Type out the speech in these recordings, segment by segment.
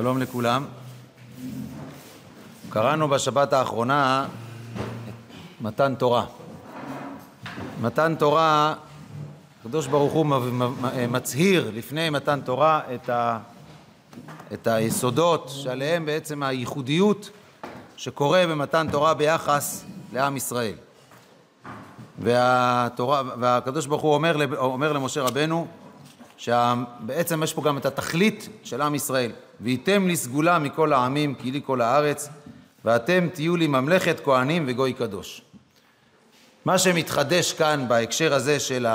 שלום לכולם. קראנו בשבת האחרונה מתן תורה. מתן תורה, הקדוש ברוך הוא מצהיר לפני מתן תורה את, ה, את היסודות שעליהם בעצם הייחודיות שקורה במתן תורה ביחס לעם ישראל. והתורה, והקדוש ברוך הוא אומר, אומר למשה רבנו שבעצם יש פה גם את התכלית של עם ישראל. וייתם לי סגולה מכל העמים כי לי כל הארץ ואתם תהיו לי ממלכת כהנים וגוי קדוש. מה שמתחדש כאן בהקשר הזה של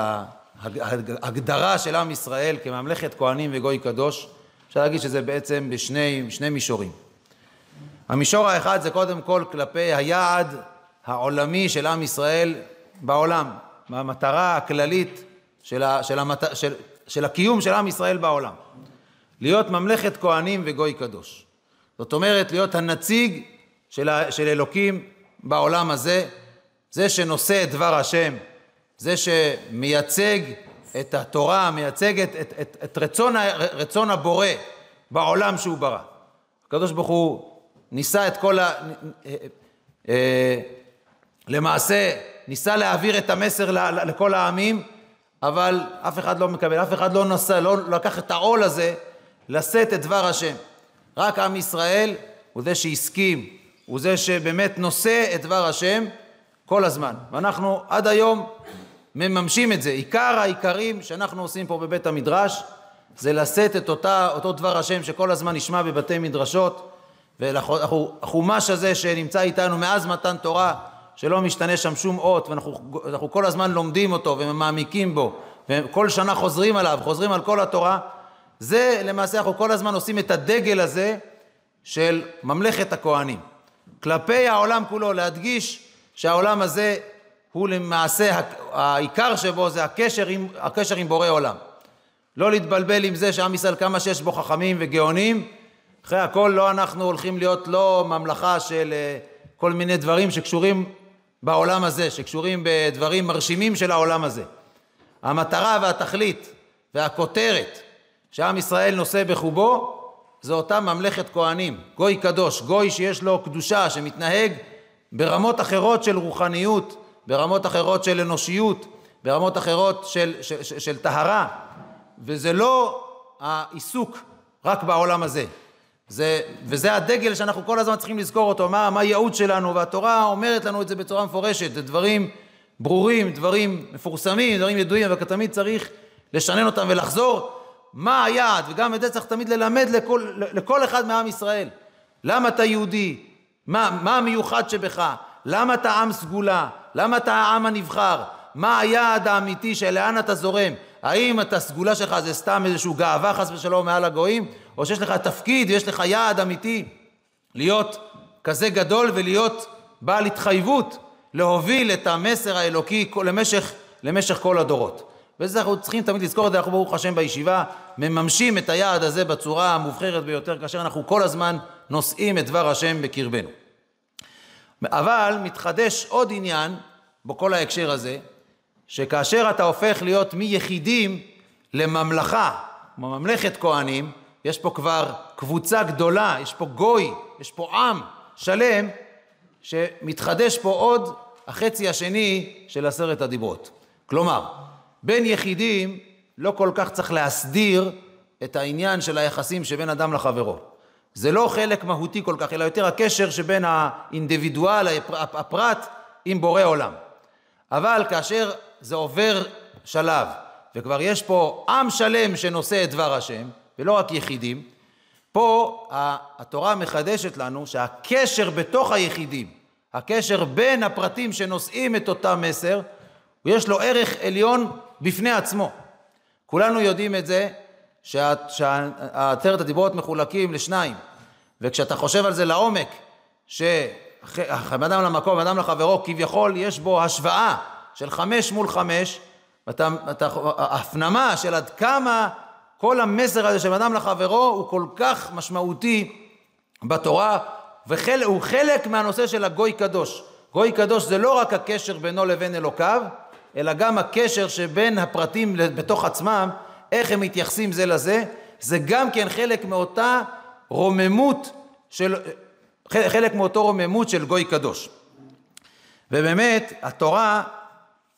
ההגדרה של עם ישראל כממלכת כהנים וגוי קדוש, אפשר להגיד שזה בעצם בשני שני מישורים. המישור האחד זה קודם כל כלפי היעד העולמי של עם ישראל בעולם, המטרה הכללית של, של, של, של הקיום של עם ישראל בעולם. להיות ממלכת כהנים וגוי קדוש. זאת אומרת, להיות הנציג של, של אלוקים בעולם הזה, זה שנושא את דבר השם, זה שמייצג את התורה, מייצג את, את, את, את רצון, רצון הבורא בעולם שהוא ברא. הקדוש ברוך הוא ניסה את כל ה... אה, אה, למעשה, ניסה להעביר את המסר לכל העמים, אבל אף אחד לא מקבל, אף אחד לא נסע, לא לקח את העול הזה לשאת את דבר השם. רק עם ישראל הוא זה שהסכים, הוא זה שבאמת נושא את דבר השם כל הזמן. ואנחנו עד היום מממשים את זה. עיקר העיקרים שאנחנו עושים פה בבית המדרש זה לשאת את אותה, אותו דבר השם שכל הזמן נשמע בבתי מדרשות והחומש הזה שנמצא איתנו מאז מתן תורה שלא משתנה שם שום אות ואנחנו כל הזמן לומדים אותו ומעמיקים בו וכל שנה חוזרים עליו, חוזרים על כל התורה זה למעשה אנחנו כל הזמן עושים את הדגל הזה של ממלכת הכהנים. כלפי העולם כולו להדגיש שהעולם הזה הוא למעשה העיקר שבו זה הקשר עם, הקשר עם בורא עולם. לא להתבלבל עם זה שעם ישראל כמה שיש בו חכמים וגאונים אחרי הכל לא אנחנו הולכים להיות לא ממלכה של אה, כל מיני דברים שקשורים בעולם הזה, שקשורים בדברים מרשימים של העולם הזה. המטרה והתכלית והכותרת שעם ישראל נושא בחובו זה אותה ממלכת כהנים, גוי קדוש, גוי שיש לו קדושה, שמתנהג ברמות אחרות של רוחניות, ברמות אחרות של אנושיות, ברמות אחרות של, של, של, של טהרה, וזה לא העיסוק רק בעולם הזה. זה, וזה הדגל שאנחנו כל הזמן צריכים לזכור אותו, מה, מה הייעוד שלנו, והתורה אומרת לנו את זה בצורה מפורשת, זה דברים ברורים, דברים מפורסמים, דברים ידועים, אבל תמיד צריך לשנן אותם ולחזור מה היעד, וגם את זה צריך תמיד ללמד לכל, לכל אחד מעם ישראל. למה אתה יהודי? מה, מה המיוחד שבך? למה אתה עם סגולה? למה אתה העם הנבחר? מה היעד האמיתי של לאן אתה זורם? האם את הסגולה שלך זה סתם איזושהי גאווה חס ושלום מעל הגויים? או שיש לך תפקיד ויש לך יעד אמיתי להיות כזה גדול ולהיות בעל התחייבות להוביל את המסר האלוקי למשך, למשך כל הדורות. וזה אנחנו צריכים תמיד לזכור את זה, אנחנו ברוך השם בישיבה מממשים את היעד הזה בצורה המובחרת ביותר, כאשר אנחנו כל הזמן נושאים את דבר השם בקרבנו. אבל מתחדש עוד עניין בכל ההקשר הזה, שכאשר אתה הופך להיות מיחידים לממלכה, כמו ממלכת כהנים, יש פה כבר קבוצה גדולה, יש פה גוי, יש פה עם שלם, שמתחדש פה עוד החצי השני של עשרת הדיברות. כלומר, בין יחידים לא כל כך צריך להסדיר את העניין של היחסים שבין אדם לחברו. זה לא חלק מהותי כל כך, אלא יותר הקשר שבין האינדיבידואל, הפרט, עם בורא עולם. אבל כאשר זה עובר שלב, וכבר יש פה עם שלם שנושא את דבר השם, ולא רק יחידים, פה התורה מחדשת לנו שהקשר בתוך היחידים, הקשר בין הפרטים שנושאים את אותה מסר, יש לו ערך עליון בפני עצמו. כולנו יודעים את זה שעשרת הדיברות מחולקים לשניים, וכשאתה חושב על זה לעומק, שאדם למקום, אדם לחברו, כביכול יש בו השוואה של חמש מול חמש, ואתה, אתה, הפנמה של עד כמה כל המסר הזה של אדם לחברו הוא כל כך משמעותי בתורה, והוא חלק מהנושא של הגוי קדוש. גוי קדוש זה לא רק הקשר בינו לבין אלוקיו, אלא גם הקשר שבין הפרטים בתוך עצמם, איך הם מתייחסים זה לזה, זה גם כן חלק מאותה רוממות של, חלק מאותו רוממות של גוי קדוש. ובאמת, התורה,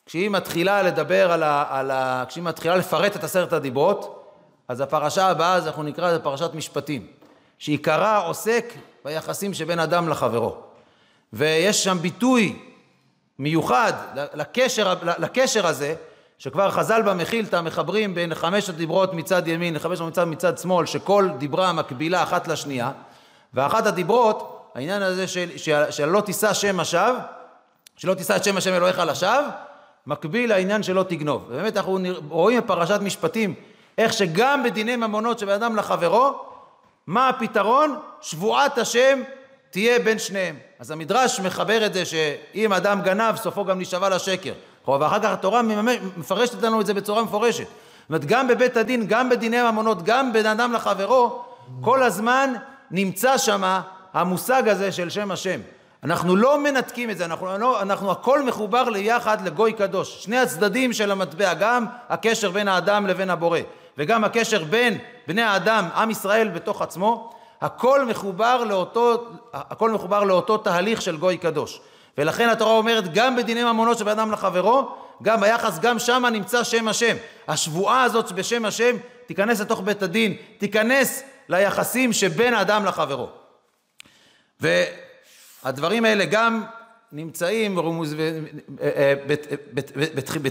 כשהיא מתחילה לדבר על ה... על ה כשהיא מתחילה לפרט את עשרת הדיברות, אז הפרשה הבאה, אז אנחנו נקרא לזה פרשת משפטים, שעיקרה עוסק ביחסים שבין אדם לחברו. ויש שם ביטוי מיוחד לקשר, לקשר הזה, שכבר חז"ל במחילתא מחברים בין חמש הדיברות מצד ימין לחמש מצד מצד שמאל, שכל דיברה מקבילה אחת לשנייה, ואחת הדיברות, העניין הזה של, של, של לא תישא שם השווא, שלא תישא את שם השם אלוהיך לשווא, מקביל לעניין שלא תגנוב. ובאמת אנחנו רואים בפרשת משפטים, איך שגם בדיני ממונות של אדם לחברו, מה הפתרון? שבועת השם תהיה בין שניהם. אז המדרש מחבר את זה שאם אדם גנב, סופו גם להישבע לשקר. ואחר כך התורה מפרשת לנו את זה בצורה מפורשת. זאת אומרת, גם בבית הדין, גם בדיני ממונות, גם בין אדם לחברו, כל הזמן נמצא שם המושג הזה של שם השם. אנחנו לא מנתקים את זה, אנחנו, לא, אנחנו הכל מחובר ליחד לגוי קדוש. שני הצדדים של המטבע, גם הקשר בין האדם לבין הבורא, וגם הקשר בין בני האדם, עם ישראל בתוך עצמו, הכל מחובר לאותו, הכל מחובר לאותו תהליך של גוי קדוש. ולכן התורה אומרת גם בדיני ממונות של בן אדם לחברו, גם ביחס, גם שם נמצא שם השם. השבועה הזאת בשם השם תיכנס לתוך בית הדין, תיכנס ליחסים שבין האדם לחברו. והדברים האלה גם נמצאים רומוז,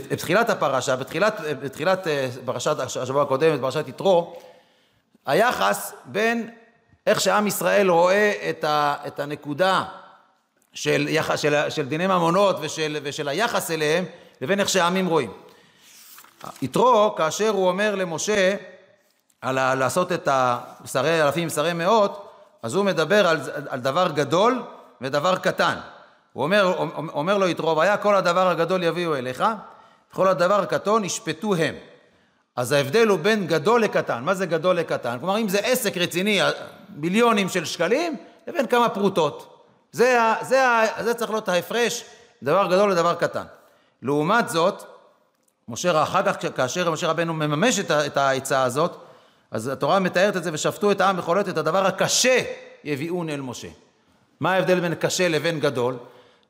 בתחילת הפרשה, בתחילת, בתחילת אה, פרשת השבוע הקודם, פרשת יתרו, היחס בין איך שעם ישראל רואה את, ה, את הנקודה של, יחס, של, של דיני ממונות ושל, ושל היחס אליהם, לבין איך שהעמים רואים. יתרו, כאשר הוא אומר למשה על לעשות את השרי אלפים, שרי מאות, אז הוא מדבר על, על דבר גדול ודבר קטן. הוא אומר, אומר לו יתרו, והיה כל הדבר הגדול יביאו אליך, וכל הדבר הקטון ישפטו הם. אז ההבדל הוא בין גדול לקטן. מה זה גדול לקטן? כלומר, אם זה עסק רציני, מיליונים של שקלים, לבין כמה פרוטות. זה, זה, זה צריך להיות ההפרש, דבר גדול לדבר קטן. לעומת זאת, משה, אחר כך, כאשר משה רבנו מממש את העצה הזאת, אז התורה מתארת את זה, ושפטו את העם בכל עת, את הדבר הקשה יביאון אל משה. מה ההבדל בין קשה לבין גדול?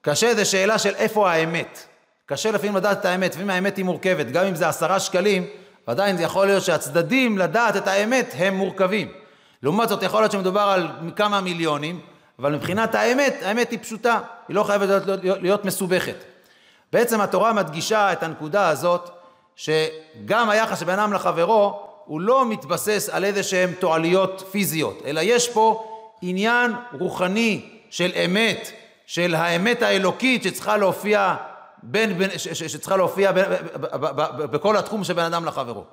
קשה זה שאלה של איפה האמת. קשה לפעמים לדעת את האמת, לפעמים האמת היא מורכבת, גם אם זה עשרה שקלים, ועדיין זה יכול להיות שהצדדים לדעת את האמת הם מורכבים. לעומת זאת יכול להיות שמדובר על כמה מיליונים, אבל מבחינת האמת, האמת היא פשוטה, היא לא חייבת להיות, להיות, להיות מסובכת. בעצם התורה מדגישה את הנקודה הזאת, שגם היחס שבין אדם לחברו, הוא לא מתבסס על איזה שהן תועליות פיזיות, אלא יש פה עניין רוחני של אמת, של האמת האלוקית שצריכה להופיע בין, בין, שצריכה להופיע בין, בכל התחום שבין אדם לחברו.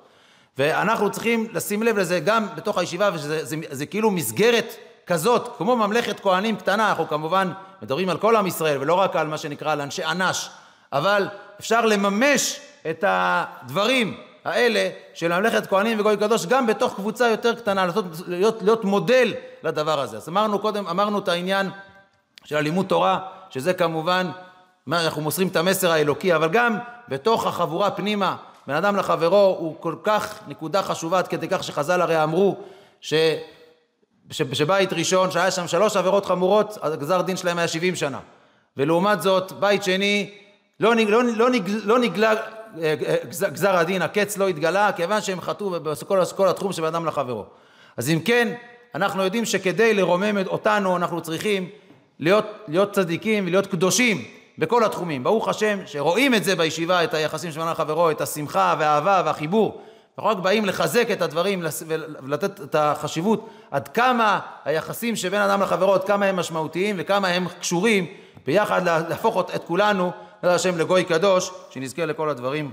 ואנחנו צריכים לשים לב לזה גם בתוך הישיבה, וזה זה, זה כאילו מסגרת כזאת, כמו ממלכת כהנים קטנה, אנחנו כמובן מדברים על כל עם ישראל ולא רק על מה שנקרא על אנשי אנש, אבל אפשר לממש את הדברים האלה של ממלכת כהנים וגוי קדוש גם בתוך קבוצה יותר קטנה, להיות, להיות, להיות מודל לדבר הזה. אז אמרנו קודם, אמרנו את העניין של הלימוד תורה, שזה כמובן אנחנו מוסרים את המסר האלוקי, אבל גם בתוך החבורה פנימה, בן אדם לחברו הוא כל כך נקודה חשובה עד כדי כך שחז"ל הרי אמרו ש... שבית ראשון שהיה שם שלוש עבירות חמורות, הגזר דין שלהם היה 70 שנה. ולעומת זאת, בית שני, לא, לא, לא, לא נגלה אה, גזר הדין, הקץ לא התגלה, כיוון שהם חטאו בכל התחום של בן אדם לחברו. אז אם כן, אנחנו יודעים שכדי לרומם אותנו, אנחנו צריכים להיות, להיות צדיקים ולהיות קדושים בכל התחומים. ברוך השם שרואים את זה בישיבה, את היחסים של מנהל חברו, את השמחה והאהבה והחיבור. אנחנו רק באים לחזק את הדברים ולתת את החשיבות עד כמה היחסים שבין אדם לחברו, עד כמה הם משמעותיים וכמה הם קשורים ביחד להפוך את כולנו, בעזרת השם, לגוי קדוש, שנזכה לכל הדברים.